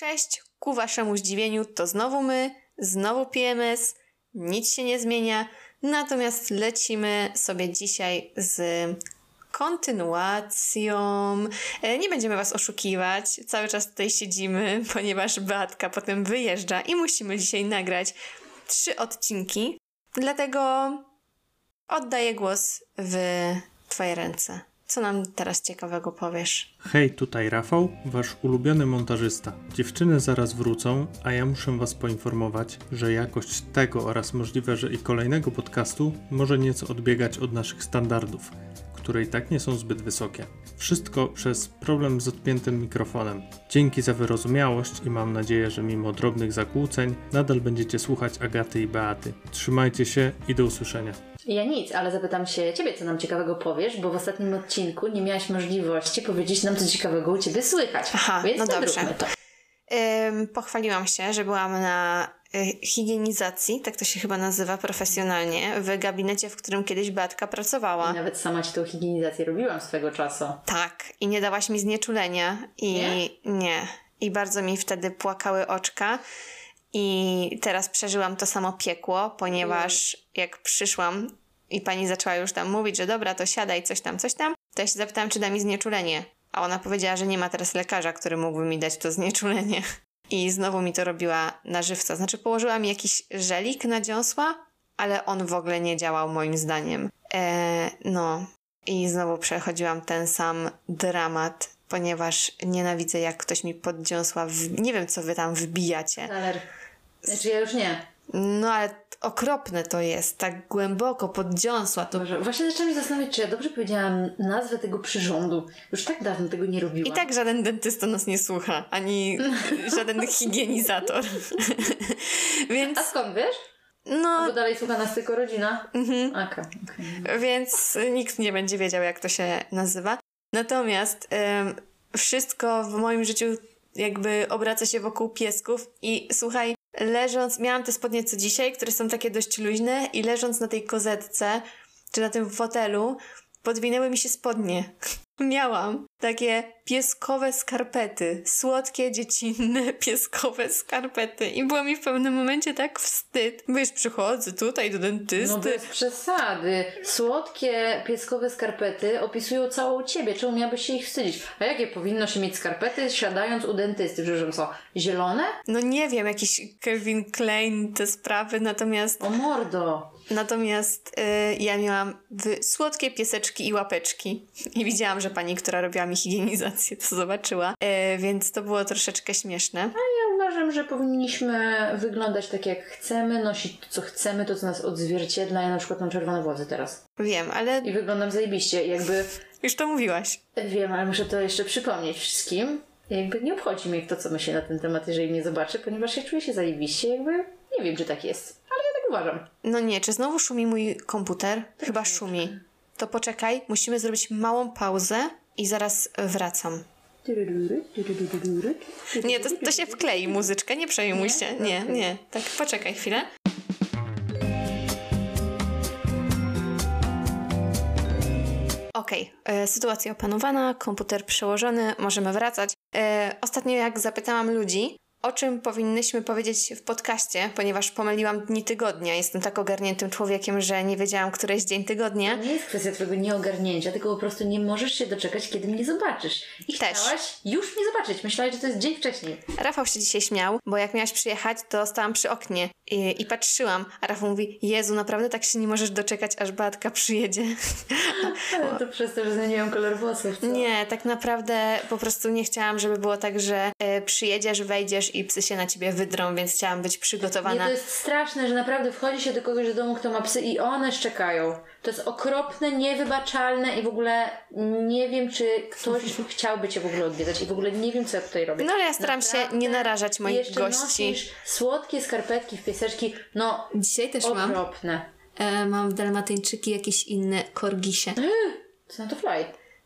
Cześć, ku waszemu zdziwieniu to znowu my, znowu PMS, nic się nie zmienia, natomiast lecimy sobie dzisiaj z kontynuacją. E, Nie będziemy was oszukiwać, cały czas tutaj siedzimy, ponieważ Beatka potem wyjeżdża i musimy dzisiaj nagrać trzy odcinki, dlatego oddaję głos w twoje ręce. Co nam teraz ciekawego powiesz? Hej, tutaj Rafał, wasz ulubiony montażysta. Dziewczyny zaraz wrócą, a ja muszę was poinformować, że jakość tego oraz możliwe, że i kolejnego podcastu może nieco odbiegać od naszych standardów, które i tak nie są zbyt wysokie. Wszystko przez problem z odpiętym mikrofonem. Dzięki za wyrozumiałość i mam nadzieję, że mimo drobnych zakłóceń nadal będziecie słuchać Agaty i Beaty. Trzymajcie się i do usłyszenia. Ja nic, ale zapytam się ciebie, co nam ciekawego powiesz, bo w ostatnim odcinku nie miałaś możliwości powiedzieć nam, co ciekawego u ciebie słychać. Aha, Więc no dobrze. to. Ym, pochwaliłam się, że byłam na y, higienizacji, tak to się chyba nazywa profesjonalnie, w gabinecie, w którym kiedyś Beatka pracowała. I nawet sama ci tą higienizację robiłam swego czasu. Tak, i nie dałaś mi znieczulenia i Nie? nie. I bardzo mi wtedy płakały oczka. I teraz przeżyłam to samo piekło, ponieważ jak przyszłam i pani zaczęła już tam mówić, że dobra, to siadaj, coś tam, coś tam, to ja się zapytałam, czy da mi znieczulenie. A ona powiedziała, że nie ma teraz lekarza, który mógłby mi dać to znieczulenie. I znowu mi to robiła na żywca. Znaczy, położyła mi jakiś żelik na dziąsła, ale on w ogóle nie działał moim zdaniem. Eee, no, i znowu przechodziłam ten sam dramat, ponieważ nienawidzę, jak ktoś mi poddziąsła. W... Nie wiem, co wy tam wbijacie. Taler. Znaczy ja już nie. No ale okropne to jest, tak głęboko poddziąsła. To... Boże, właśnie zaczęłam się zastanawiać, czy ja dobrze powiedziałam nazwę tego przyrządu. Już tak dawno tego nie robiłam. I tak żaden dentysta nas nie słucha, ani żaden higienizator. Więc, A skąd wiesz? no, Bo dalej słucha nas tylko rodzina. Mhm. Okej, okej. więc nikt nie będzie wiedział, jak to się nazywa. Natomiast em, wszystko w moim życiu jakby obraca się wokół piesków i słuchaj, leżąc, miałam te spodnie co dzisiaj, które są takie dość luźne i leżąc na tej kozetce, czy na tym fotelu, podwinęły mi się spodnie. Miałam takie pieskowe skarpety, słodkie, dziecinne, pieskowe skarpety i było mi w pewnym momencie tak wstyd. Wiesz, przychodzę tutaj do dentysty. No bez przesady. Słodkie pieskowe skarpety opisują całą ciebie. Czemu miałabyś się ich wstydzić? A jakie powinno się mieć skarpety siadając u dentysty? Przepraszam, co? Zielone? No nie wiem, jakiś Calvin Klein, te sprawy, natomiast, O mordo. Natomiast y, ja miałam słodkie pieseczki i łapeczki i widziałam, że pani, która robiła mi higienizację, to zobaczyła, y, więc to było troszeczkę śmieszne. Ja uważam, że powinniśmy wyglądać tak jak chcemy, nosić to co chcemy, to co nas odzwierciedla. Ja na przykład mam czerwone włosy teraz. Wiem, ale I wyglądam zajebiście. Jakby, już to mówiłaś. wiem, ale muszę to jeszcze przypomnieć wszystkim. Jakby nie obchodzi mnie kto co myśli na ten temat, jeżeli mnie zobaczy, ponieważ ja czuję się zajebiście. Jakby nie wiem, czy tak jest. Uważam. No nie, czy znowu szumi mój komputer? Chyba szumi. To poczekaj, musimy zrobić małą pauzę i zaraz wracam. Nie, to, to się wklei muzyczkę, nie przejmuj Nie? się. Nie, nie. Tak, poczekaj chwilę. Okej, e, sytuacja opanowana, komputer przełożony, możemy wracać. E, ostatnio jak zapytałam ludzi, o czym powinnyśmy powiedzieć w podcaście, ponieważ pomyliłam dni tygodnia. Jestem tak ogarniętym człowiekiem, że nie wiedziałam, który jest dzień tygodnia. To nie jest kwestia twojego nieogarnięcia, tylko po prostu nie możesz się doczekać, kiedy mnie zobaczysz. I Też. chciałaś już mnie zobaczyć. Myślałaś, że to jest dzień wcześniej. Rafał się dzisiaj śmiał, bo jak miałaś przyjechać, to stałam przy oknie i, i patrzyłam. A Rafał mówi, Jezu, naprawdę tak się nie możesz doczekać, aż Beatka przyjedzie. Ale to przez to, że zmieniłam kolor włosów, co? Nie, tak naprawdę po prostu nie chciałam, żeby było tak, że e, przyjedziesz, wejdziesz i psy się na ciebie wydrą, więc chciałam być Nie, przygotowana. to jest straszne, że naprawdę wchodzi się do kogoś do domu, kto ma psy i one szczekają. To jest okropne, niewybaczalne i w ogóle nie wiem, czy ktoś chciałby Cię w ogóle odwiedzać i w ogóle nie wiem, co ja tutaj robię. No ale ja staram się nie narażać moich jeszcze gości. nosisz słodkie skarpetki w pieseczki, no Dzisiaj też mam. okropne. E, mam dalmatyńczyki, jakieś inne korgisie. Co na to fly?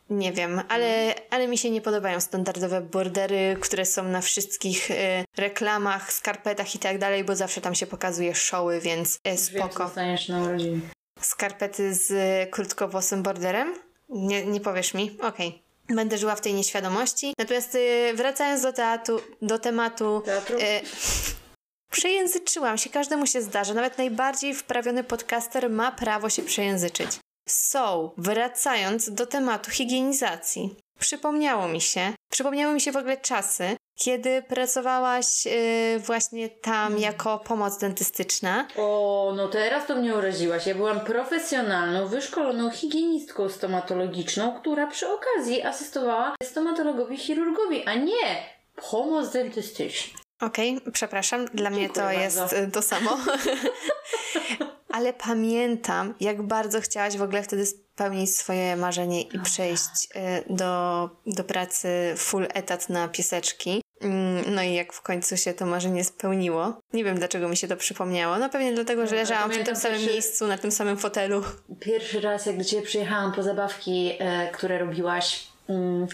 Nie wiem, ale, ale mi się nie podobają standardowe bordery, które są na wszystkich e, reklamach, skarpetach i tak dalej, bo zawsze tam się pokazuje showy, więc e, Wiem, co spoko. dostaniesz na urodziny. Skarpety z e, krótkowłosym borderem? Nie, nie powiesz mi? Okej. będę żyła w tej nieświadomości. Natomiast y, wracając do teatru, do tematu, Teatru? y, przejęzyczyłam się, każdemu się zdarza, nawet najbardziej wprawiony podcaster ma prawo się przejęzyczyć. So, wracając do tematu higienizacji. Przypomniało mi się, przypomniały mi się w ogóle czasy, kiedy pracowałaś y, właśnie tam jako pomoc dentystyczna. O, no teraz to mnie uraziłaś. Ja byłam profesjonalną, wyszkoloną higienistką stomatologiczną, która przy okazji asystowała stomatologowi chirurgowi, a nie pomoc dentystyczna. Okej, przepraszam, dla mnie to Dziękuję jest bardzo. y, to samo. Ale pamiętam, jak bardzo chciałaś w ogóle wtedy spełnić swoje marzenie i przejść y, do, do pracy full etat na pieseczki. No i jak w końcu się to marzenie spełniło. Nie wiem, dlaczego mi się to przypomniało. No pewnie dlatego, że No, leżałam w tym samym miejscu, na tym samym fotelu. Pierwszy raz, jak do ciebie przyjechałam po zabawki, e, które robiłaś, mm,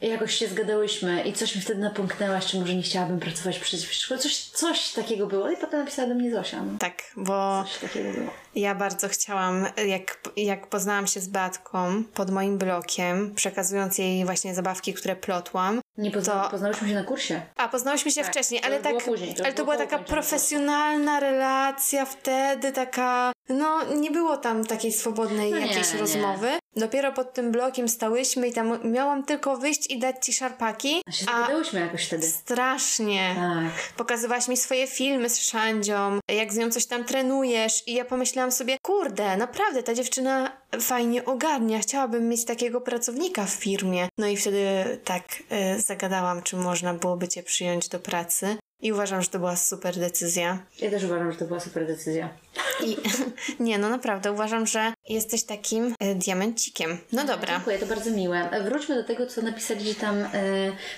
jakoś się zgadałyśmy i coś mi wtedy napomknęłaś, czy może nie chciałabym pracować przy szkole. Coś, coś takiego było. I potem napisała do mnie Zosia. No. Tak, bo Coś takiego było. Ja bardzo chciałam, jak, jak poznałam się z Batką pod moim blokiem, przekazując jej właśnie zabawki, które plotłam. Nie pozna, To- poznałyśmy się na kursie. A, poznałyśmy się Tak, wcześniej, ale tak. później, to ale to była taka profesjonalna relacja wtedy, taka. No, nie było tam takiej swobodnej No nie, jakiejś nie. rozmowy. Dopiero pod tym blokiem stałyśmy i tam miałam tylko wyjść i dać ci szarpaki. A się zgadałyśmy jakoś wtedy. strasznie. Tak. Pokazywałaś mi swoje filmy z Szandzią, jak z nią coś tam trenujesz i ja pomyślałam sobie, kurde, naprawdę ta dziewczyna fajnie ogarnia, chciałabym mieć takiego pracownika w firmie. No i wtedy tak e, zagadałam, czy można byłoby cię przyjąć do pracy i uważam, że to była super decyzja. Ja też uważam, że to była super decyzja. I nie, no naprawdę uważam, że jesteś takim e, diamencikiem. No dobra. Dziękuję, to bardzo miłe. E, Wróćmy do tego, co napisali tam e,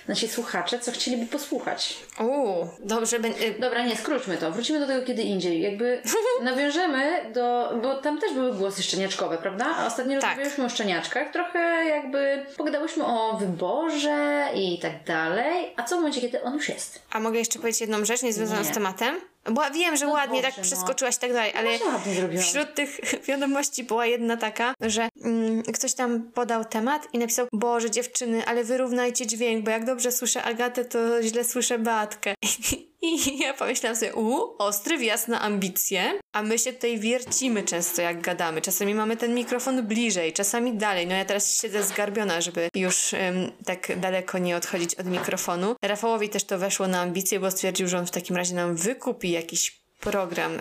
nasi słuchacze, co chcieliby posłuchać. Uuu, dobrze będzie. Dobra, nie, skróćmy to. Wrócimy do tego kiedy indziej. Jakby nawiążemy do... Bo tam też były głosy szczeniaczkowe, prawda? A ostatnio Tak. rozmawialiśmy o szczeniaczkach. Trochę jakby pogadałyśmy o wyborze i tak dalej. A co w momencie, kiedy on już jest? A mogę jeszcze powiedzieć jedną rzecz niezwiązaną Nie. z tematem? Bo wiem, że ładnie dobrze, tak no. przeskoczyłaś i tak dalej, ale ładnie zrobiłam. wśród tych wiadomości była jedna taka, że mm, ktoś tam podał temat i napisał Boże dziewczyny, ale wyrównajcie dźwięk, bo jak dobrze słyszę Agatę, to źle słyszę Beatkę. I ja pomyślałam sobie, u, ostry wjazd na ambicje, a my się tutaj wiercimy często jak gadamy. Czasami mamy ten mikrofon bliżej, czasami dalej. No ja teraz siedzę zgarbiona, żeby już tak daleko nie odchodzić od mikrofonu. Rafałowi też to weszło na ambicje, bo stwierdził, że on w takim razie nam wykupi jakiś program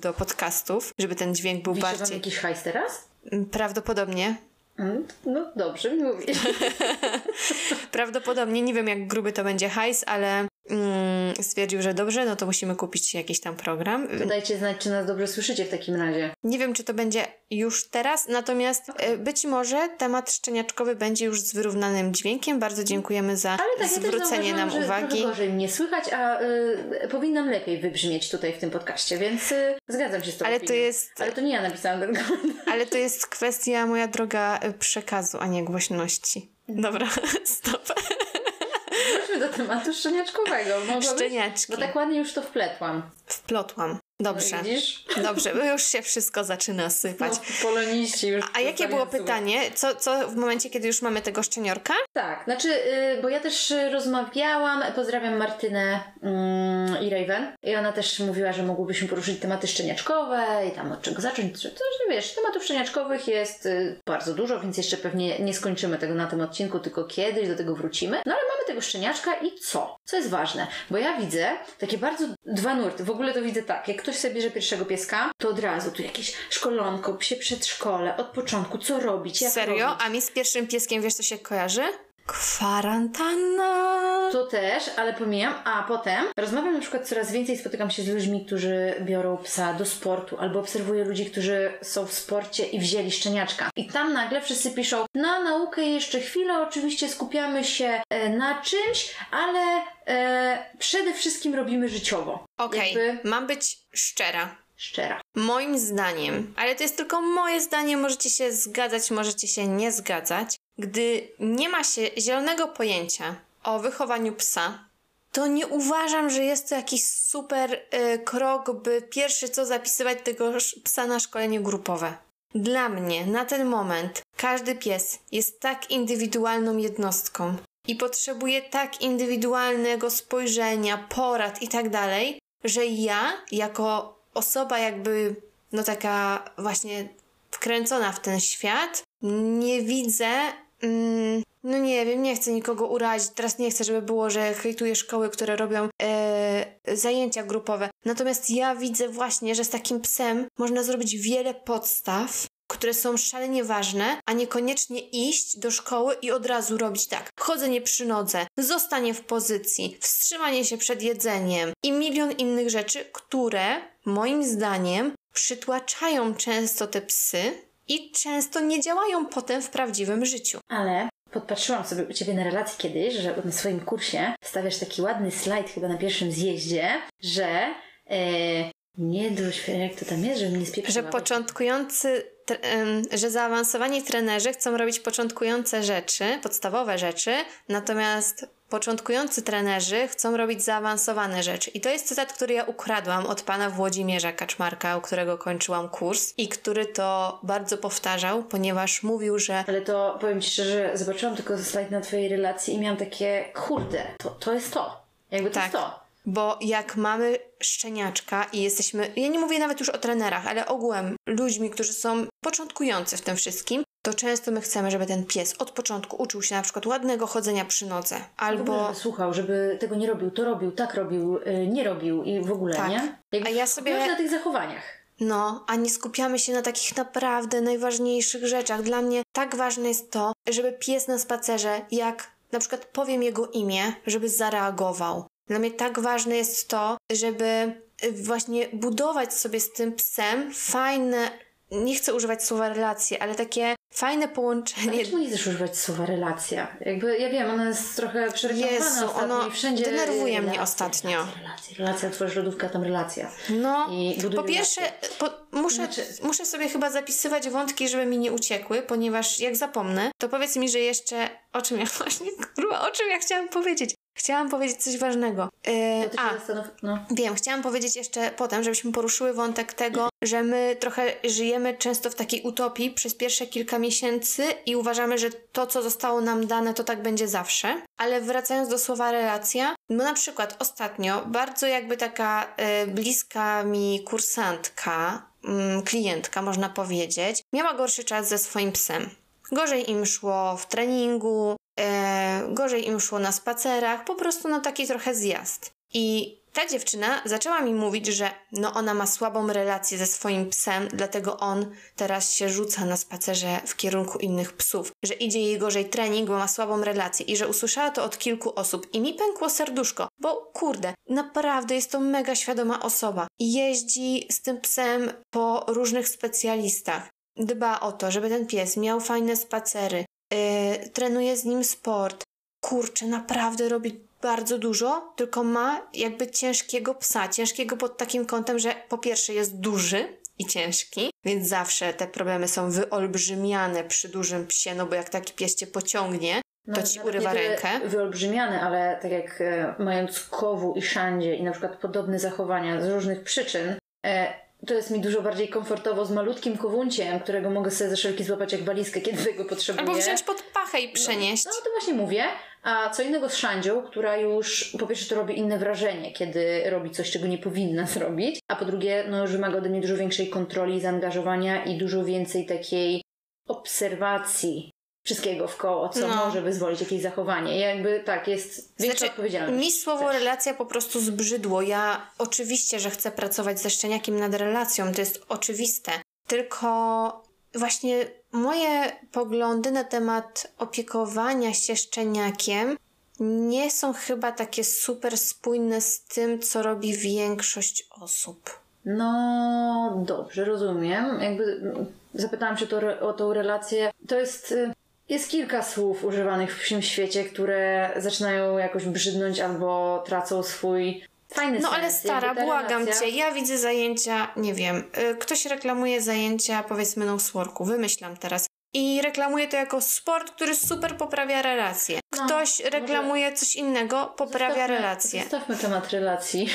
do podcastów, żeby ten dźwięk był wam bardziej... jakiś hajs teraz? Prawdopodobnie. Mm, No dobrze mi mówisz. Prawdopodobnie, nie wiem jak gruby to będzie hajs, ale mm, stwierdził, że dobrze, no to musimy kupić jakiś tam program. Dajcie znać, czy nas dobrze słyszycie w takim razie. Nie wiem, czy to będzie już teraz, natomiast e, być może temat szczeniaczkowy będzie już z wyrównanym dźwiękiem. Bardzo dziękujemy za Ale tak, ja zwrócenie nam zauważyłam, że uwagi. Trochę gorzej mnie słychać, a y, powinnam lepiej wybrzmieć tutaj w tym podcaście, więc y, zgadzam się z tą Ale to opinią. jest- Ale to nie ja napisałam ten komentarz. Ale to jest kwestia, moja droga, e, przekazu, a nie głośności. Dobra, stop. Wróćmy do tematu szczeniaczkowego. Mogłabyś? Szczeniaczki. Bo tak ładnie już to wpletłam. Wplotłam. Dobrze. No, widzisz? Dobrze, bo już się wszystko zaczyna sypać. No, poloniści już. A jakie było pytanie? Co, co w momencie, kiedy już mamy tego szczeniorka? Tak, znaczy, y, bo ja też rozmawiałam, pozdrawiam Martynę mm, i Raven i ona też mówiła, że mogłybyśmy poruszyć tematy szczeniaczkowe i tam od czego zacząć. To, że wiesz, tematów szczeniaczkowych jest y, bardzo dużo, więc jeszcze pewnie nie skończymy tego na tym odcinku, tylko kiedyś do tego wrócimy. No ale mamy tego szczeniaczka i co? Co jest ważne? Bo ja widzę takie bardzo dwa nurty. W ogóle to widzę tak, jak ktoś sobie bierze pierwszego pieska, to od razu tu jakieś szkolonko, psie przedszkole, od początku, co robić, jak Serio? robić. A mi z pierwszym pieskiem wiesz, co się kojarzy? Kwarantanna. To też, ale pomijam. A potem rozmawiam na przykład coraz więcej, spotykam się z ludźmi, którzy biorą psa do sportu, albo obserwuję ludzi, którzy są w sporcie i wzięli szczeniaczka. I tam nagle wszyscy piszą, na naukę jeszcze chwilę, oczywiście skupiamy się e, na czymś, ale e, przede wszystkim robimy życiowo. Okej, Jakby mam być szczera. szczera. Moim zdaniem, ale to jest tylko moje zdanie, możecie się zgadzać, możecie się nie zgadzać. Gdy nie ma się zielonego pojęcia o wychowaniu psa, to nie uważam, że jest to jakiś super y, krok, by pierwszy co zapisywać tego psa na szkolenie grupowe. Dla mnie na ten moment Każdy pies jest tak indywidualną jednostką i potrzebuje tak indywidualnego spojrzenia, porad i tak dalej, że ja, jako osoba jakby, no taka właśnie wkręcona w ten świat, nie widzę. Mm, no nie wiem, nie chcę nikogo urazić. Teraz nie chcę, żeby było, że hejtuję szkoły, które robią e, zajęcia grupowe. Natomiast ja widzę właśnie, że z takim psem można zrobić wiele podstaw, które są szalenie ważne, a niekoniecznie iść do szkoły i od razu robić tak. Chodzenie przy nodze, zostanie w pozycji, wstrzymanie się przed jedzeniem i milion innych rzeczy, które moim zdaniem przytłaczają często te psy i często nie działają potem w prawdziwym życiu. Ale podpatrzyłam sobie u Ciebie na relacji kiedyś, że na swoim kursie stawiasz taki ładny slajd chyba na pierwszym zjeździe, że e, nie doświadczam, jak to tam jest, że nie spieprzyła. Że początkujący, że zaawansowani trenerzy chcą robić początkujące rzeczy, podstawowe rzeczy, natomiast początkujący trenerzy chcą robić zaawansowane rzeczy. I to jest cytat, który ja ukradłam od pana Włodzimierza Kaczmarka, u którego kończyłam kurs i który to bardzo powtarzał, ponieważ mówił, że Ale to powiem Ci szczerze, zobaczyłam tylko slajd na Twojej relacji i miałam takie, kurde, to, to jest to. Jakby to Tak. jest to. Bo jak mamy szczeniaczka i jesteśmy, ja nie mówię nawet już o trenerach, ale ogółem ludźmi, którzy są początkujący w tym wszystkim, to często my chcemy, żeby ten pies od początku uczył się na przykład ładnego chodzenia przy nodze. Albo. żeby słuchał, żeby tego nie robił, to robił, tak robił, y, nie robił i w ogóle, Tak. nie? Jakby A ja sobie- na tych zachowaniach. No, a nie skupiamy się na takich naprawdę najważniejszych rzeczach. Dla mnie tak ważne jest to, żeby pies na spacerze, jak na przykład powiem jego imię, żeby zareagował. Dla mnie tak ważne jest to, żeby y, właśnie budować sobie z tym psem fajne, nie chcę używać słowa relacje, ale takie fajne połączenie. Ale czemu nie chcesz używać słowa relacja? Jakby, ja wiem, ona jest trochę ostatnio ono wszędzie... denerwuje mnie ostatnio. Relacje, relacje, relacja, tworzysz lodówka, tam relacja. No, po pierwsze, po, muszę, Znaczy- muszę sobie chyba zapisywać wątki, żeby mi nie uciekły, ponieważ jak zapomnę, to powiedz mi, że jeszcze o czym ja właśnie, kurwa, o czym ja chciałam powiedzieć. Chciałam powiedzieć coś ważnego. Yy, a, zastanów... No. Wiem, chciałam powiedzieć jeszcze potem, żebyśmy poruszyły wątek tego, że my trochę żyjemy często w takiej utopii przez pierwsze kilka miesięcy i uważamy, że to, co zostało nam dane, to tak będzie zawsze. Ale wracając do słowa relacja, no na przykład ostatnio bardzo jakby taka e, bliska mi kursantka, mm, klientka można powiedzieć, miała gorszy czas ze swoim psem. Gorzej im szło w treningu, e, gorzej im szło na spacerach, po prostu no taki trochę zjazd. I ta dziewczyna zaczęła mi mówić, że no ona ma słabą relację ze swoim psem, dlatego on teraz się rzuca na spacerze w kierunku innych psów, że idzie jej gorzej trening, bo ma słabą relację i że usłyszała to od kilku osób i mi pękło serduszko, bo kurde, naprawdę jest to mega świadoma osoba. Jeździ z tym psem po różnych specjalistach. Dba o to, żeby ten pies miał fajne spacery, yy, trenuje z nim sport. Kurczę, naprawdę robi bardzo dużo, tylko ma jakby ciężkiego psa. Ciężkiego pod takim kątem, że po pierwsze jest duży i ciężki, więc zawsze te problemy są wyolbrzymiane przy dużym psie, no bo jak taki pies cię pociągnie, to ci urywa rękę. Wyolbrzymiane, ale tak jak e, mając kowu i szandzie i na przykład podobne zachowania z różnych przyczyn, e, to jest mi dużo bardziej komfortowo z malutkim kowunciem, którego mogę sobie za wszelki złapać jak walizkę, kiedy tego potrzebuję. Albo wziąć pod pachę i przenieść. No, no to właśnie mówię. A co innego z szandzią, która już po pierwsze to robi inne wrażenie, kiedy robi coś, czego nie powinna zrobić, a po drugie, no już wymaga ode mnie dużo większej kontroli, zaangażowania i dużo więcej takiej obserwacji wszystkiego w koło, co No. może wyzwolić jakieś zachowanie. Jakby tak, jest większa Znaczy, odpowiedzialność. Mi słowo też. relacja po prostu zbrzydło. Ja oczywiście, że chcę pracować ze szczeniakiem nad relacją, to jest oczywiste. Tylko właśnie moje poglądy na temat opiekowania się szczeniakiem nie są chyba takie super spójne z tym, co robi większość osób. No dobrze, rozumiem. Jakby zapytałam się to, o tą relację. To jest. Jest kilka słów używanych w psim świecie, które zaczynają jakoś brzydnąć albo tracą swój fajny No sens. ale stara, błagam cię, ja widzę zajęcia, nie wiem, y, ktoś reklamuje zajęcia, powiedzmy, no worku, wymyślam teraz. I reklamuje to jako sport, który super poprawia relacje. No, Ktoś może- reklamuje coś innego, poprawia Zostawmy- relacje. Zostawmy temat relacji,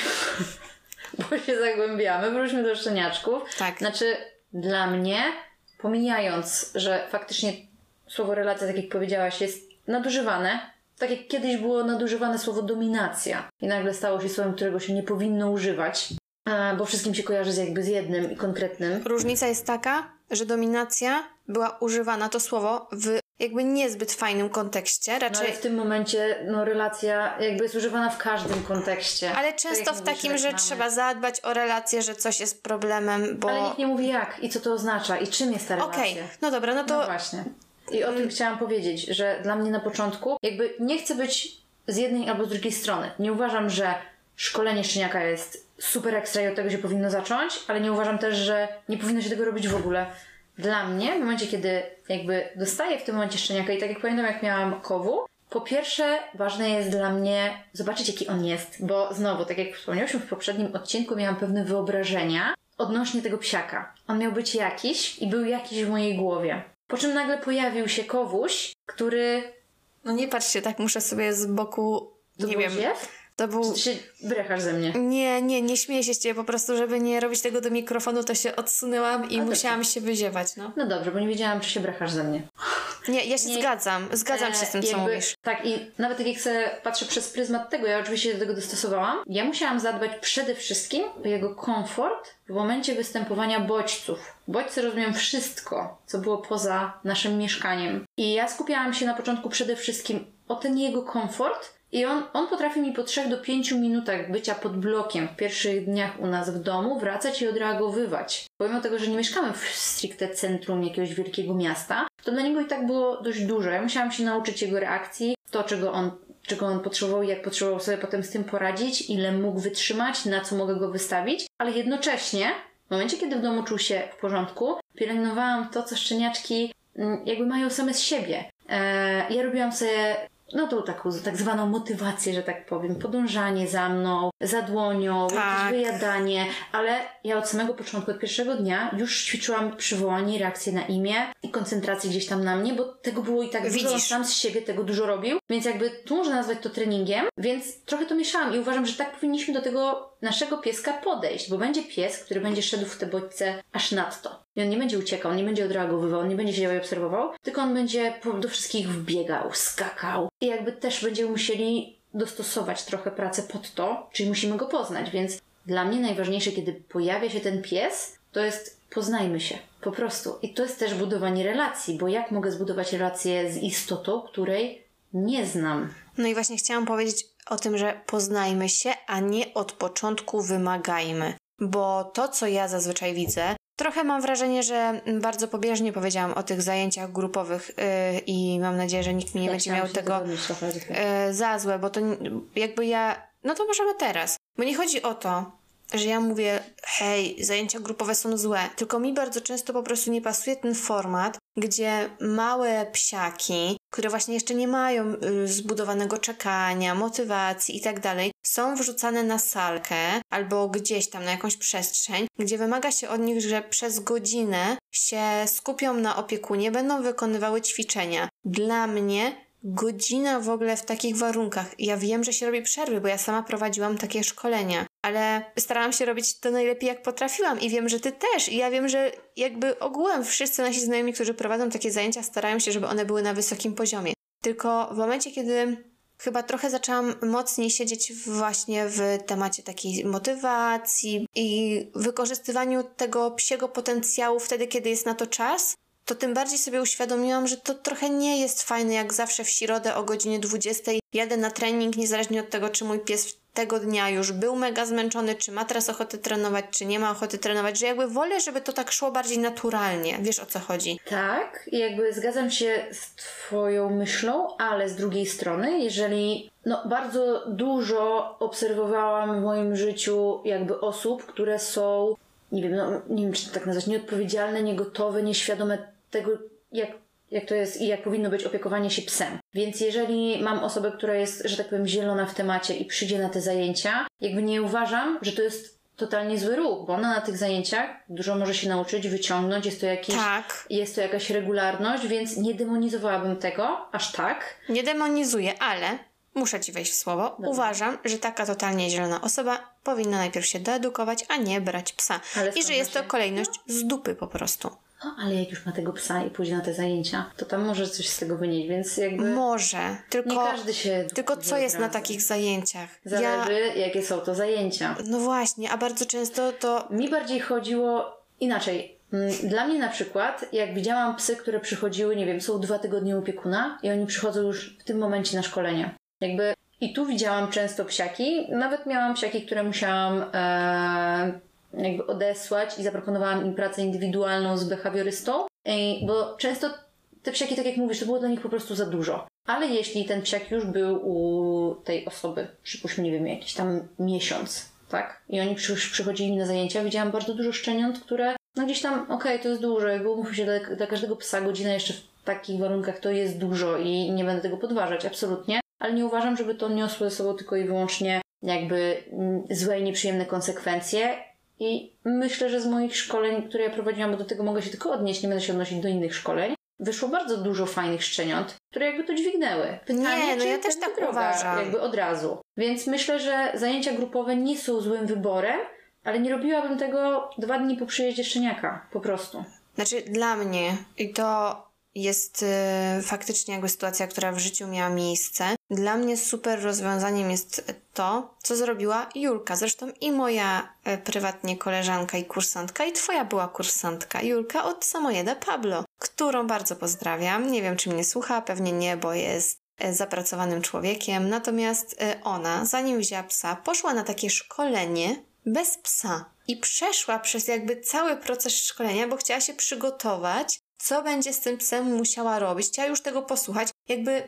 bo się zagłębiamy. Wróćmy do szczeniaczków. Tak. Znaczy, dla mnie, pomijając, że faktycznie słowo relacja, tak jak powiedziałaś, jest nadużywane. Tak jak kiedyś było nadużywane słowo dominacja i nagle stało się słowem, którego się nie powinno używać, bo wszystkim się kojarzy z jakby z jednym i konkretnym. Różnica jest taka, że dominacja była używana to słowo w jakby niezbyt fajnym kontekście, No, raczej ale w tym momencie no, relacja jakby jest używana w każdym kontekście. Ale Tak często jak w takim, że trzeba zadbać o relację, że coś jest problemem, bo... Ale nikt nie mówi jak i co to oznacza i czym jest ta relacja. Okej, no dobra, no No to właśnie. I o tym chciałam powiedzieć, że dla mnie na początku jakby nie chcę być z jednej albo z drugiej strony. Nie uważam, że szkolenie szczeniaka jest super ekstra i od tego się powinno zacząć, ale nie uważam też, że nie powinno się tego robić w ogóle. Dla mnie, w momencie, kiedy jakby dostaję w tym momencie szczeniaka i tak jak pamiętam, jak miałam kowu, po pierwsze, ważne jest dla mnie zobaczyć, jaki on jest, bo znowu, tak jak wspomniałyśmy w poprzednim odcinku, miałam pewne wyobrażenia odnośnie tego psiaka. On miał być jakiś i był jakiś w mojej głowie. Po czym nagle pojawił się kowuś, który. no nie patrzcie, tak muszę sobie z boku, To nie wiem, ziew? To był... Czy ty się brechasz ze mnie? Nie, nie, nie śmieję się z ciebie, po prostu żeby nie robić tego do mikrofonu, to się odsunęłam i A, musiałam się wyziewać, no. No dobrze, bo nie wiedziałam, czy się brechasz ze mnie. Nie, ja się Nie. zgadzam, zgadzam się z tym, co jakby- mówisz. Tak, i nawet jak sobie patrzę przez pryzmat tego, ja oczywiście się do tego dostosowałam. Ja musiałam zadbać przede wszystkim o jego komfort w momencie występowania bodźców. Bodźce rozumiem wszystko, co było poza naszym mieszkaniem. I ja skupiałam się na początku przede wszystkim o ten jego komfort. I on, on potrafi mi po 3 do 5 minutach bycia pod blokiem w pierwszych dniach u nas w domu wracać i odreagowywać. Pomimo tego, że nie mieszkamy w stricte centrum jakiegoś wielkiego miasta, to dla niego i tak było dość dużo. Ja musiałam się nauczyć jego reakcji, to czego on, czego on potrzebował jak potrzebował sobie potem z tym poradzić, ile mógł wytrzymać, na co mogę go wystawić, ale jednocześnie w momencie, kiedy w domu czuł się w porządku, pielęgnowałam to, co szczeniaczki mm, jakby mają same z siebie. Eee, ja robiłam sobie no tą taką tak zwaną motywację, że tak powiem, podążanie za mną, za dłonią, Tak. jakieś wyjadanie, ale ja od samego początku, od pierwszego dnia już ćwiczyłam przywołanie, reakcję na imię i koncentrację gdzieś tam na mnie, bo tego było i tak dużo, Widzisz. sam z siebie tego dużo robił, więc jakby tu można nazwać to treningiem, więc trochę to mieszałam i uważam, że tak powinniśmy do tego naszego pieska podejść, bo będzie pies, który będzie szedł w te bodźce aż nadto. I on nie będzie uciekał, on nie będzie odreagowywał, on nie będzie siedział i obserwował, tylko on będzie do wszystkich wbiegał, skakał. I jakby też będziemy musieli dostosować trochę pracę pod to, czyli musimy go poznać, więc dla mnie najważniejsze, kiedy pojawia się ten pies, to jest poznajmy się. Po prostu. I to jest też budowanie relacji, bo jak mogę zbudować relację z istotą, której nie znam? No i właśnie chciałam powiedzieć o tym, że poznajmy się, a nie od początku wymagajmy. Bo to, co ja zazwyczaj widzę, trochę mam wrażenie, że bardzo pobieżnie powiedziałam o tych zajęciach grupowych yy, i mam nadzieję, że nikt mi nie Ja będzie miał tego yy, za złe, bo to jakby ja. No to możemy teraz. Bo nie chodzi o to, że ja mówię, hej, zajęcia grupowe są złe, tylko mi bardzo często po prostu nie pasuje ten format, gdzie małe psiaki, które właśnie jeszcze nie mają y, zbudowanego czekania, motywacji i tak dalej, są wrzucane na salkę albo gdzieś tam na jakąś przestrzeń, gdzie wymaga się od nich, że przez godzinę się skupią na opiekunie, będą wykonywały ćwiczenia. Dla mnie godzina w ogóle w takich warunkach. Ja wiem, że się robi przerwy, bo ja sama prowadziłam takie szkolenia, ale starałam się robić to najlepiej jak potrafiłam i wiem, że ty też. I ja wiem, że jakby ogółem wszyscy nasi znajomi, którzy prowadzą takie zajęcia, starają się, żeby one były na wysokim poziomie. Tylko w momencie, kiedy chyba trochę zaczęłam mocniej siedzieć właśnie w temacie takiej motywacji i wykorzystywaniu tego psiego potencjału wtedy, kiedy jest na to czas, to tym bardziej sobie uświadomiłam, że to trochę nie jest fajne, jak zawsze w środę o godzinie 20 jadę na trening, niezależnie od tego, czy mój pies tego dnia już był mega zmęczony, czy ma teraz ochotę trenować, czy nie ma ochoty trenować, że jakby wolę, żeby to tak szło bardziej naturalnie. Wiesz o co chodzi? Tak, jakby zgadzam się z Twoją myślą, ale z drugiej strony, jeżeli no, bardzo dużo obserwowałam w moim życiu jakby osób, które są, nie wiem, no, nie wiem czy to tak nazwać, nieodpowiedzialne, niegotowe, nieświadome tego, jak, jak to jest i jak powinno być opiekowanie się psem. Więc jeżeli mam osobę, która jest, że tak powiem, zielona w temacie i przyjdzie na te zajęcia, jakby nie uważam, że to jest totalnie zły ruch, bo ona na tych zajęciach dużo może się nauczyć, wyciągnąć, jest to jakiś Tak. jest to jakaś regularność, więc nie demonizowałabym tego aż tak. Nie demonizuję, ale muszę ci wejść w słowo. Uważam, że taka totalnie zielona osoba powinna najpierw się doedukować, a nie brać psa. Ale I że jest to kolejność z dupy po prostu. O, ale jak już ma tego psa i pójdzie na te zajęcia, to tam może coś z tego wynieść, więc jakby Może, tylko, nie każdy się... tylko co jest na takich zajęciach? Zależy, jakie są to zajęcia. No właśnie, a bardzo często to Mi bardziej chodziło inaczej. Mm, Dla mnie na przykład, jak widziałam psy, które przychodziły, nie wiem, są dwa tygodnie u opiekuna i oni przychodzą już w tym momencie na szkolenie. Jakby i tu widziałam często psiaki, nawet miałam psiaki, które musiałam e, jakby odesłać i zaproponowałam im pracę indywidualną z behawiorystą, bo często te psiaki, tak jak mówisz, to było dla nich po prostu za dużo. Ale jeśli ten psiak już był u tej osoby, przypuśćmy, nie wiem, jakiś tam miesiąc, tak? I oni przy, przychodzili na zajęcia, widziałam bardzo dużo szczeniąt, które, no gdzieś tam, okej, to jest dużo, jakby umówmy się, dla, dla każdego psa godzina jeszcze w takich warunkach to jest dużo i nie będę tego podważać, absolutnie. Ale nie uważam, żeby to niosło ze sobą tylko i wyłącznie jakby mm, złe i nieprzyjemne konsekwencje. I myślę, że z moich szkoleń, które ja prowadziłam, bo do tego mogę się tylko odnieść, nie będę się odnosić do innych szkoleń, wyszło bardzo dużo fajnych szczeniąt, które jakby to dźwignęły. Nie, no czy ja też tak droga, uważam. Jakby od razu. Więc myślę, że zajęcia grupowe nie są złym wyborem, ale nie robiłabym tego dwa dni po przyjeździe szczeniaka. Po prostu. Znaczy, dla mnie, i to jest y, faktycznie jakby sytuacja, która w życiu miała miejsce. Dla mnie super rozwiązaniem jest to, co zrobiła Julka. Zresztą i moja y, prywatnie koleżanka i kursantka, i twoja była kursantka, Julka od Samojeda Pablo, którą bardzo pozdrawiam. Nie wiem, czy mnie słucha, pewnie nie, bo jest y, zapracowanym człowiekiem. Natomiast ona, zanim wzięła psa, poszła na takie szkolenie bez psa i przeszła przez jakby cały proces szkolenia, bo chciała się przygotować, co będzie z tym psem musiała robić. Chciała już tego posłuchać. Jakby,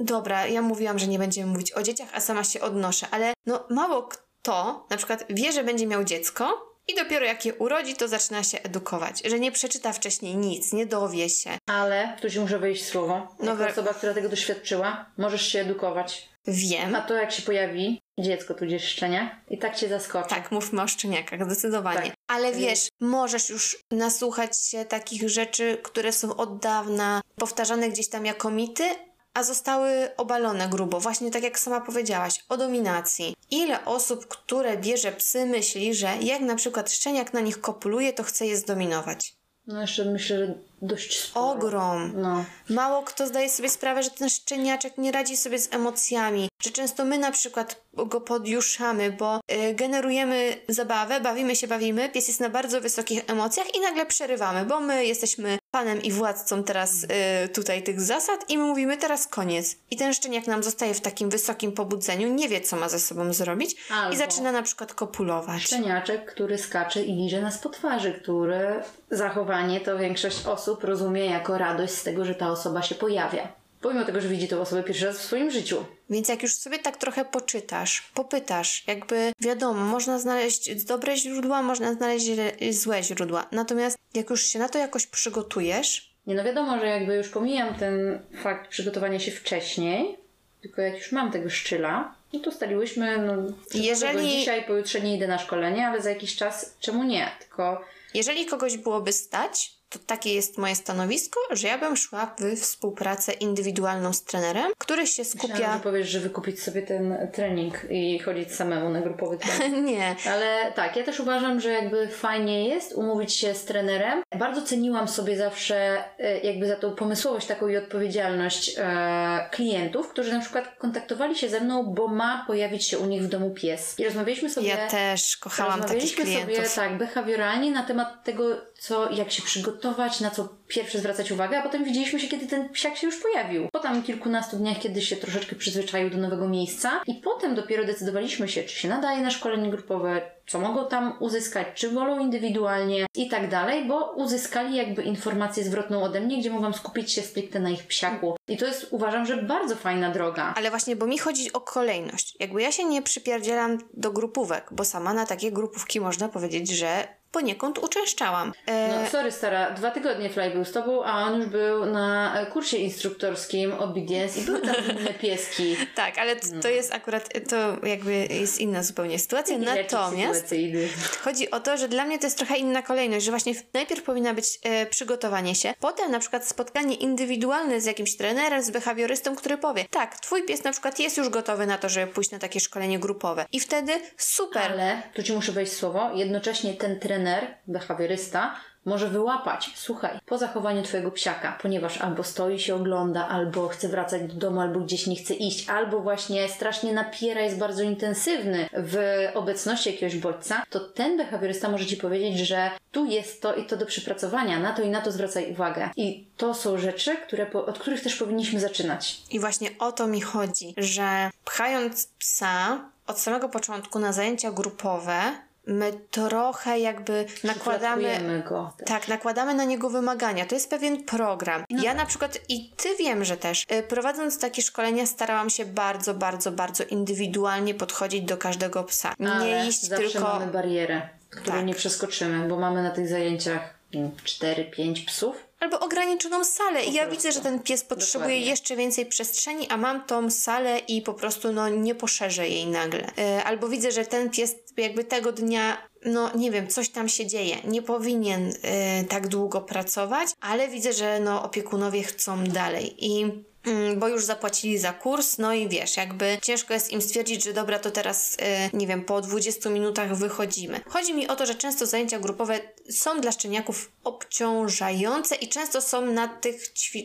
dobra, ja mówiłam, że nie będziemy mówić o dzieciach, a sama się odnoszę, ale no mało kto na przykład wie, że będzie miał dziecko i dopiero jak je urodzi, to zaczyna się edukować. Że nie przeczyta wcześniej nic, nie dowie się. Ale tu ci muszę wejść w słowo. No Jako osoba, która tego doświadczyła, możesz się edukować. Wiem. A to jak się pojawi dziecko tudzież szczenia i tak cię zaskoczy. Tak, mówmy o szczeniakach, zdecydowanie. Tak. Ale wiesz, możesz już nasłuchać się takich rzeczy, które są od dawna powtarzane gdzieś tam jako mity, a zostały obalone grubo. Właśnie tak jak sama powiedziałaś, o dominacji. Ile osób, które bierze psy, myśli, że jak na przykład szczeniak na nich kopuluje, to chce je zdominować. No jeszcze myślę, że dość sporo. Ogrom. No. Mało kto zdaje sobie sprawę, że ten szczeniaczek nie radzi sobie z emocjami, że często my na przykład go podjuszamy, bo y, generujemy zabawę, bawimy się, bawimy, pies jest na bardzo wysokich emocjach i nagle przerywamy, bo my jesteśmy panem i władcą teraz y, tutaj tych zasad i my mówimy teraz koniec. I ten szczeniak nam zostaje w takim wysokim pobudzeniu, nie wie co ma ze sobą zrobić Albo- i zaczyna na przykład kopulować. Szczeniaczek, który skacze i liże nas po twarzy, które zachowanie to większość osób rozumie jako radość z tego, że ta osoba się pojawia. Pomimo tego, że widzi tę osobę pierwszy raz w swoim życiu. Więc jak już sobie tak trochę poczytasz, popytasz, jakby wiadomo, można znaleźć dobre źródła, można znaleźć złe źródła. Natomiast jak już się na to jakoś przygotujesz, Nie no wiadomo, że jakby już pomijam ten fakt przygotowania się wcześniej, tylko jak już mam tego szczyla, no to staliłyśmy, no Jeżeli- jeżeli... dzisiaj, pojutrze nie idę na szkolenie, ale za jakiś czas czemu nie? Tylko jeżeli kogoś byłoby stać, to takie jest moje stanowisko, że ja bym szła w współpracę indywidualną z trenerem, który się myślałam, skupia. że powiesz, że wykupić sobie ten trening i chodzić samemu na grupowy trening. Nie. Ale tak, ja też uważam, że jakby fajnie jest umówić się z trenerem. Bardzo ceniłam sobie zawsze e, jakby za tą pomysłowość taką i odpowiedzialność e, klientów, którzy na przykład kontaktowali się ze mną, bo ma pojawić się u nich w domu pies. I rozmawialiśmy sobie... Ja też kochałam takich Rozmawialiśmy klientów. sobie tak behawioralnie na temat tego, co, jak się przygotować, na co pierwsze zwracać uwagę, a potem widzieliśmy się, kiedy ten psiak się już pojawił. Po tam kilkunastu dniach, kiedy się troszeczkę przyzwyczaił do nowego miejsca i potem dopiero decydowaliśmy się, czy się nadaje na szkolenie grupowe, co mogą tam uzyskać, czy wolą indywidualnie i tak dalej, bo uzyskali jakby informację zwrotną ode mnie, gdzie mogłam skupić się stricte na ich psiaku. I to jest, uważam, że bardzo fajna droga. Ale właśnie, bo mi chodzi o kolejność. Jakby ja się nie przypierdzielam do grupówek, bo sama na takie grupówki można powiedzieć, że poniekąd uczęszczałam. E, No, sorry stara, dwa tygodnie Fly był z tobą, a on już był na kursie instruktorskim Obedience i były tam inne pieski. tak, ale t- to jest akurat, to jakby jest inna zupełnie sytuacja. Natomiast chodzi o to, że dla mnie to jest trochę inna kolejność, że właśnie najpierw powinna być e, przygotowanie się, potem na przykład spotkanie indywidualne z jakimś trenerem, z behawiorystą, który powie, tak, twój pies na przykład jest już gotowy na to, żeby pójść na takie szkolenie grupowe. I wtedy super. Ale, tu ci muszę wejść słowo, jednocześnie ten trener, behawiorysta, może wyłapać, słuchaj, po zachowaniu twojego psiaka, ponieważ albo stoi się ogląda, albo chce wracać do domu, albo gdzieś nie chce iść, albo właśnie strasznie napiera, jest bardzo intensywny w obecności jakiegoś bodźca, to ten behawiorysta może ci powiedzieć, że tu jest to i to do przepracowania, na to i na to zwracaj uwagę. I to są rzeczy, które, od których też powinniśmy zaczynać. I właśnie o to mi chodzi, że pchając psa od samego początku na zajęcia grupowe, my trochę jakby nakładamy. Go. Tak, nakładamy na niego wymagania. To jest pewien program. Ja na przykład, i ty wiem, że też, y, prowadząc takie szkolenia, starałam się bardzo, bardzo, bardzo indywidualnie podchodzić do każdego psa. Ale Nie iść zawsze tylko. mamy barierę, którą Tak. nie przeskoczymy, bo mamy na tych zajęciach 4-5 psów. Albo ograniczoną salę. I ja widzę, że ten pies potrzebuje Dokładnie. jeszcze więcej przestrzeni, a mam tą salę i po prostu no, nie poszerzę jej nagle. Y, Albo widzę, że ten pies jakby tego dnia, no nie wiem, coś tam się dzieje. Nie powinien y, tak długo pracować, ale widzę, że no, opiekunowie chcą dalej. I bo już zapłacili za kurs, no i wiesz, jakby ciężko jest im stwierdzić, że dobra, to teraz, y, nie wiem, po 20 minutach wychodzimy. Chodzi mi o to, że często zajęcia grupowe są dla szczeniaków obciążające i często są na tych,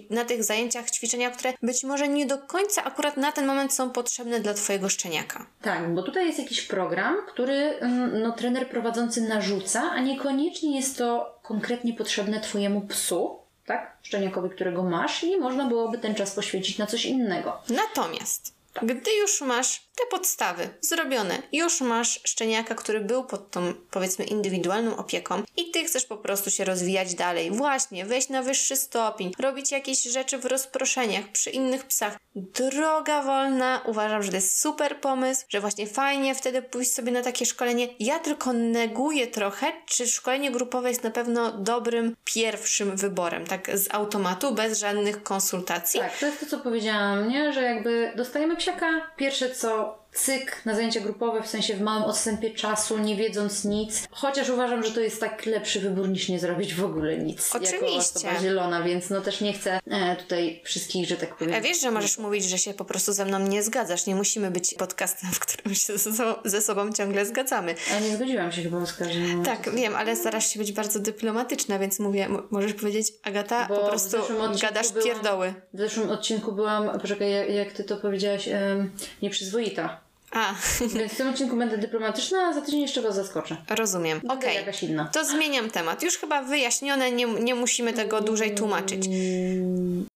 na tych zajęciach ćwiczenia, które być może nie do końca akurat na ten moment są potrzebne dla Twojego szczeniaka. Tak, bo tutaj jest jakiś program, który mm, no, trener prowadzący narzuca, a niekoniecznie jest to konkretnie potrzebne Twojemu psu, tak? Szczeniakowi, którego masz i można byłoby ten czas poświęcić na coś innego. Natomiast, gdy już masz te podstawy zrobione, już masz szczeniaka, który był pod tą, powiedzmy, indywidualną opieką i ty chcesz po prostu się rozwijać dalej, właśnie, wejść na wyższy stopień, robić jakieś rzeczy w rozproszeniach przy innych psach. Droga wolna, uważam, że to jest super pomysł, że właśnie fajnie wtedy pójść sobie na takie szkolenie. Ja tylko neguję trochę, czy szkolenie grupowe jest na pewno dobrym pierwszym wyborem, tak z automatu, bez żadnych konsultacji. Tak, to jest to, co powiedziałam, nie? Że jakby dostajemy psiaka, pierwsze co pero cyk na zajęcia grupowe, w sensie w małym odstępie czasu, nie wiedząc nic. Chociaż uważam, że to jest tak lepszy wybór niż nie zrobić w ogóle nic. Jako Oczywiście. osoba zielona, więc no też nie chcę e, tutaj wszystkich, że tak powiem. A wiesz, że możesz mówić, że się po prostu ze mną nie zgadzasz. Nie musimy być podcastem, w którym się ze, so- ze sobą ciągle zgadzamy. Ale nie zgodziłam się chyba z każdym. Tak, wiem, ale starasz się być bardzo dyplomatyczna, więc mówię, możesz powiedzieć, Agata, Bo po prostu gadasz byłam- pierdoły. W zeszłym odcinku byłam, poczekaj, jak, jak ty to powiedziałaś, em, nieprzyzwoita. A, Więc w tym odcinku będę dyplomatyczna, a za tydzień jeszcze was zaskoczę. rozumiem. Okej, inna. to zmieniam temat. Już chyba wyjaśnione, nie, nie musimy tego dłużej tłumaczyć.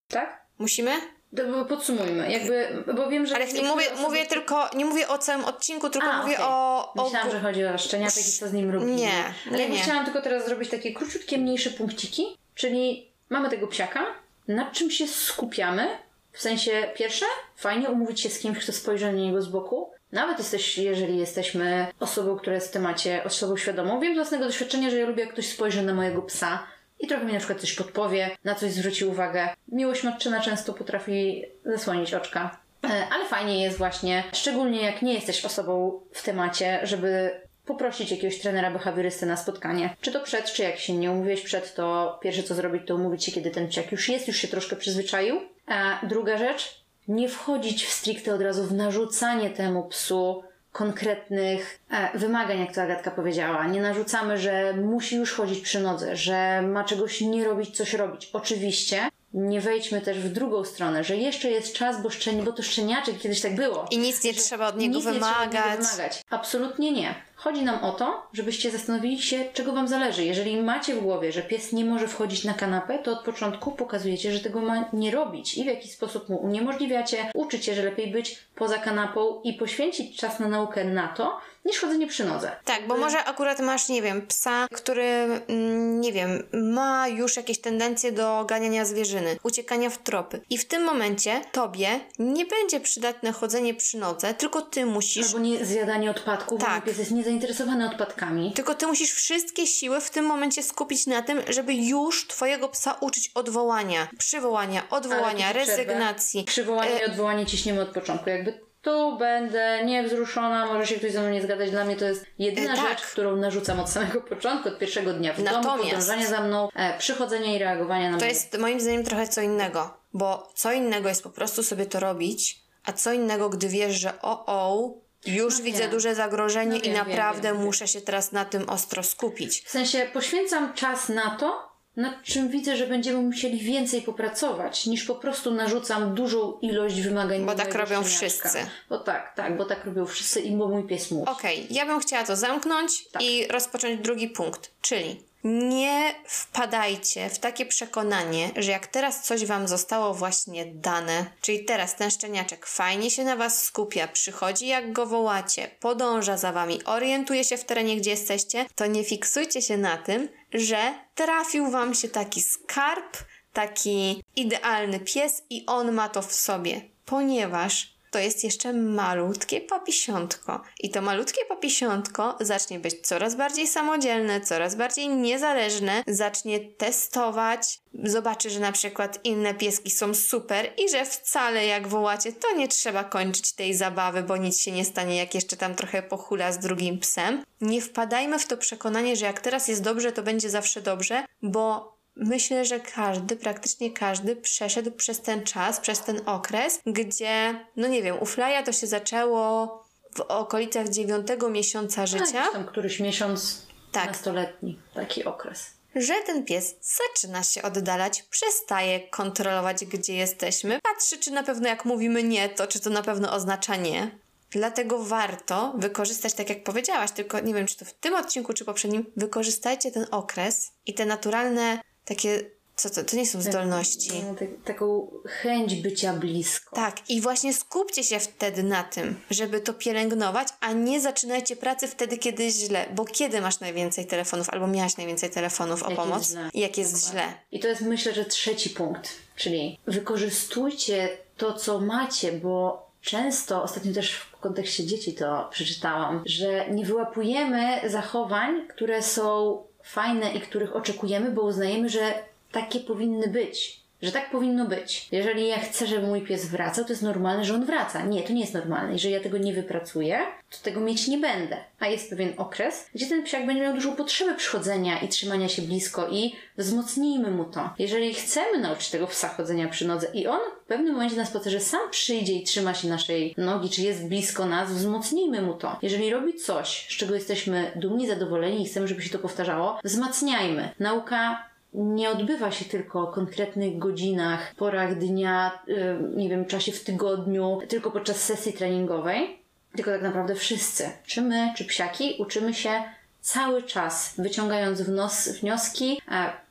Tak? Musimy? To podsumujmy, jakby, bo wiem, że... Ale niektóre mówię, osoby- mówię tylko, nie mówię o całym odcinku, tylko A, mówię okej. o... o Myślałam, że chodzi o szczeniaczek i co z nim robimy. Nie, Ale nie, ja nie. chciałam tylko teraz zrobić takie króciutkie, mniejsze punkciki, czyli mamy tego psiaka, nad czym się skupiamy, w sensie pierwsze, fajnie umówić się z kimś, kto spojrzy na niego z boku, nawet jesteś, jeżeli jesteśmy osobą, która jest w temacie osobą świadomą. Wiem z własnego doświadczenia, że ja lubię, jak ktoś spojrzy na mojego psa i trochę mi na przykład coś podpowie, na coś zwróci uwagę. Miłość matczyna często potrafi zasłonić oczka. E, Ale fajnie jest właśnie, szczególnie jak nie jesteś osobą w temacie, żeby poprosić jakiegoś trenera behawiorysty na spotkanie. Czy to przed, czy jak się nie umówiłeś przed, to pierwsze co zrobić, to umówić się, kiedy ten psiak już jest, już się troszkę przyzwyczaił. A druga rzecz, nie wchodzić w stricte od razu w narzucanie temu psu konkretnych e, wymagań, jak to Agatka powiedziała. Nie narzucamy, że musi już chodzić przy nodze, że ma czegoś nie robić, coś robić. Oczywiście nie wejdźmy też w drugą stronę, że jeszcze jest czas, bo, szczeni, bo to szczeniaczek kiedyś tak było. I nic nie trzeba od niego Nic nie trzeba od niego wymagać. wymagać. Absolutnie nie. Chodzi nam o to, żebyście zastanowili się, czego Wam zależy. Jeżeli macie w głowie, że pies nie może wchodzić na kanapę, to od początku pokazujecie, że tego ma nie robić i w jakiś sposób mu uniemożliwiacie, uczycie, że lepiej być poza kanapą i poświęcić czas na naukę na to, niż chodzenie przy nodze. Tak, bo może akurat masz, nie wiem, psa, który, mm, nie wiem, ma już jakieś tendencje do ganiania zwierzyny, uciekania w tropy. I w tym momencie tobie nie będzie przydatne chodzenie przy nodze, tylko ty musisz. Albo nie zjadanie odpadków, Tak. bo pies jest niezainteresowany odpadkami. Tylko ty musisz wszystkie siły w tym momencie skupić na tym, żeby już twojego psa uczyć odwołania, przywołania, odwołania, rezygnacji. Przywołanie E, i odwołanie ciśniemy od początku. Jakby tu będę niewzruszona, może się ktoś ze mną nie zgadać. Dla mnie to jest jedyna E, tak. rzecz, którą narzucam od samego początku, od pierwszego dnia w domu, Natomiast- podążania za mną, e, przychodzenia i reagowania na To moje jest moim zdaniem trochę co innego, bo co innego jest po prostu sobie to robić, a co innego, gdy wiesz, że o, o, już No widzę wiem. duże zagrożenie No i wiem, naprawdę wiem. muszę się teraz na tym ostro skupić. W sensie poświęcam czas na to, nad czym widzę, że będziemy musieli więcej popracować, niż po prostu narzucam dużą ilość wymagań. Bo tak robią wszyscy. Bo tak, tak, bo tak robią wszyscy i bo mój pies musi. Okej, ja bym chciała to zamknąć Tak. i rozpocząć drugi punkt, czyli nie wpadajcie w takie przekonanie, że jak teraz coś wam zostało właśnie dane, czyli teraz ten szczeniaczek fajnie się na was skupia, przychodzi jak go wołacie, podąża za wami, orientuje się w terenie, gdzie jesteście, to nie fiksujcie się na tym, że trafił wam się taki skarb, taki idealny pies i on ma to w sobie, ponieważ to jest jeszcze malutkie papisiątko. I to malutkie papisiątko zacznie być coraz bardziej samodzielne, coraz bardziej niezależne, zacznie testować, zobaczy, że na przykład inne pieski są super i że wcale jak wołacie, to nie trzeba kończyć tej zabawy, bo nic się nie stanie, jak jeszcze tam trochę pochula z drugim psem. Nie wpadajmy w to przekonanie, że jak teraz jest dobrze, to będzie zawsze dobrze, bo Myślę, że każdy, praktycznie każdy przeszedł przez ten czas, przez ten okres, gdzie, no nie wiem, u Flya to się zaczęło w okolicach dziewiątego miesiąca życia, Jakiś tam któryś miesiąc Tak. nastoletni, taki okres. że ten pies zaczyna się oddalać, przestaje kontrolować, gdzie jesteśmy, patrzy, czy na pewno jak mówimy nie, to czy to na pewno oznacza nie. Dlatego warto wykorzystać, tak jak powiedziałaś, tylko nie wiem, czy to w tym odcinku, czy poprzednim, wykorzystajcie ten okres i te naturalne takie, co to, to nie są zdolności. No, tak, taką chęć bycia blisko. Tak, i właśnie skupcie się wtedy na tym, żeby to pielęgnować, a nie zaczynajcie pracy wtedy, kiedy jest źle. Bo kiedy masz najwięcej telefonów, albo miałaś najwięcej telefonów o Jak jest pomoc? źle. I jak jest Dokładnie. źle. I to jest myślę, że trzeci punkt, czyli wykorzystujcie to, co macie, bo często, ostatnio też w kontekście dzieci to przeczytałam, że nie wyłapujemy zachowań, które są fajne i których oczekujemy, bo uznajemy, że takie powinny być. Że tak powinno być. Jeżeli ja chcę, żeby mój pies wracał, to jest normalne, że on wraca. Nie, to nie jest normalne. Jeżeli ja tego nie wypracuję, to tego mieć nie będę. A jest pewien okres, gdzie ten psiak będzie miał dużą potrzebę przychodzenia i trzymania się blisko i wzmocnijmy mu to. Jeżeli chcemy nauczyć tego psa chodzenia przy nodze i on w pewnym momencie na spacerze sam przyjdzie i trzyma się naszej nogi, czy jest blisko nas, wzmocnijmy mu to. Jeżeli robi coś, z czego jesteśmy dumni, zadowoleni i chcemy, żeby się to powtarzało, wzmacniajmy. Nauka nie odbywa się tylko o konkretnych godzinach, porach dnia, y, nie wiem, czasie w tygodniu, tylko podczas sesji treningowej, tylko tak naprawdę wszyscy, czy my, czy psiaki, uczymy się cały czas, wyciągając wnos, wnioski,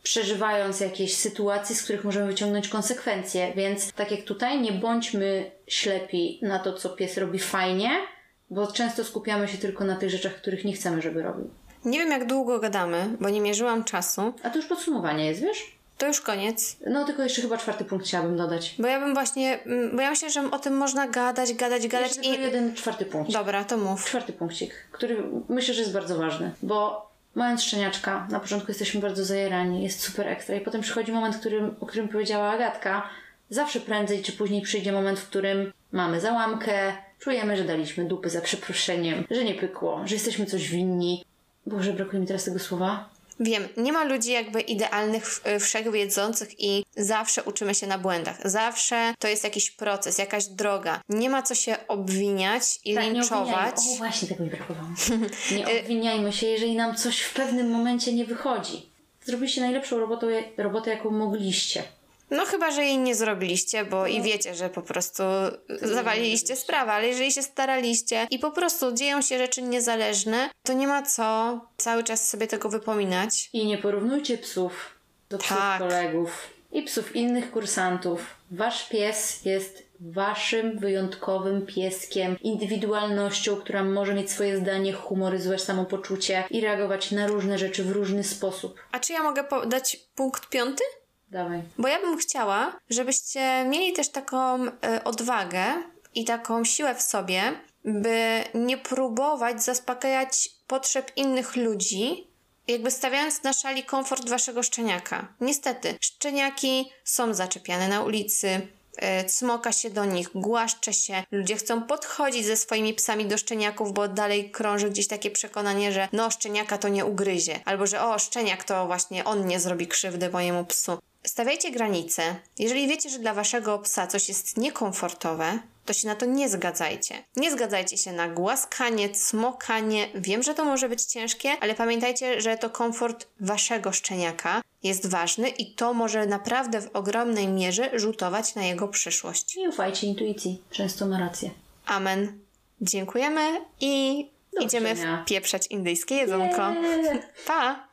przeżywając jakieś sytuacje, z których możemy wyciągnąć konsekwencje. Więc tak jak tutaj, nie bądźmy ślepi na to, co pies robi fajnie, bo często skupiamy się tylko na tych rzeczach, których nie chcemy, żeby robił. Nie wiem, jak długo gadamy, bo nie mierzyłam czasu. A to już podsumowanie jest, wiesz? To już koniec. No tylko jeszcze chyba czwarty punkt chciałabym dodać. Bo ja bym właśnie, mm, bo ja myślę, że o tym można gadać, gadać, gadać Jeszcze i... jeden czwarty punkt. Dobra, to mów. Czwarty punkcik, który myślę, że jest bardzo ważny, bo mając szczeniaczka, na początku jesteśmy bardzo zajerani, jest super ekstra i potem przychodzi moment, którym, o którym powiedziała Agatka, zawsze prędzej czy później przyjdzie moment, w którym mamy załamkę, czujemy, że daliśmy dupy za przeproszeniem, że nie pykło, że jesteśmy coś winni. Boże, brakuje mi teraz tego słowa. Wiem, nie ma ludzi jakby idealnych, w- wszechwiedzących i zawsze uczymy się na błędach. Zawsze to jest jakiś proces, jakaś droga. Nie ma co się obwiniać i Tak, nie linczować. obwiniajmy. O, właśnie tego mi brakowało. Nie obwiniajmy się, jeżeli nam coś w pewnym momencie nie wychodzi. Zrobiliście najlepszą robotę, robotę jaką mogliście. No chyba, że jej nie zrobiliście, bo No. i wiecie, że po prostu zawaliliście sprawę, ale jeżeli się staraliście i po prostu dzieją się rzeczy niezależne, to nie ma co cały czas sobie tego wypominać. I nie porównujcie psów do psów Tak. kolegów i psów innych kursantów. Wasz pies jest waszym wyjątkowym pieskiem, indywidualnością, która może mieć swoje zdanie, humoryzować samopoczucie i reagować na różne rzeczy w różny sposób. A czy ja mogę podać punkt piąty? Dawaj. Bo ja bym chciała, żebyście mieli też taką e, odwagę i taką siłę w sobie, by nie próbować zaspokajać potrzeb innych ludzi, jakby stawiając na szali komfort waszego szczeniaka. Niestety, szczeniaki są zaczepiane na ulicy, e, cmoka się do nich, głaszcze się. Ludzie chcą podchodzić ze swoimi psami do szczeniaków, bo dalej krąży gdzieś takie przekonanie, że no szczeniaka to nie ugryzie, albo że o szczeniak to właśnie on nie zrobi krzywdy mojemu psu. Stawiajcie granice. Jeżeli wiecie, że dla waszego psa coś jest niekomfortowe, to się na to nie zgadzajcie. Nie zgadzajcie się na głaskanie, cmokanie. Wiem, że to może być ciężkie, ale pamiętajcie, że to komfort waszego szczeniaka jest ważny i to może naprawdę w ogromnej mierze rzutować na jego przyszłość. Nie ufajcie intuicji, często ma rację. Amen. Dziękujemy i Do idziemy wpieprzać indyjskie jedzonko. Eee. Pa!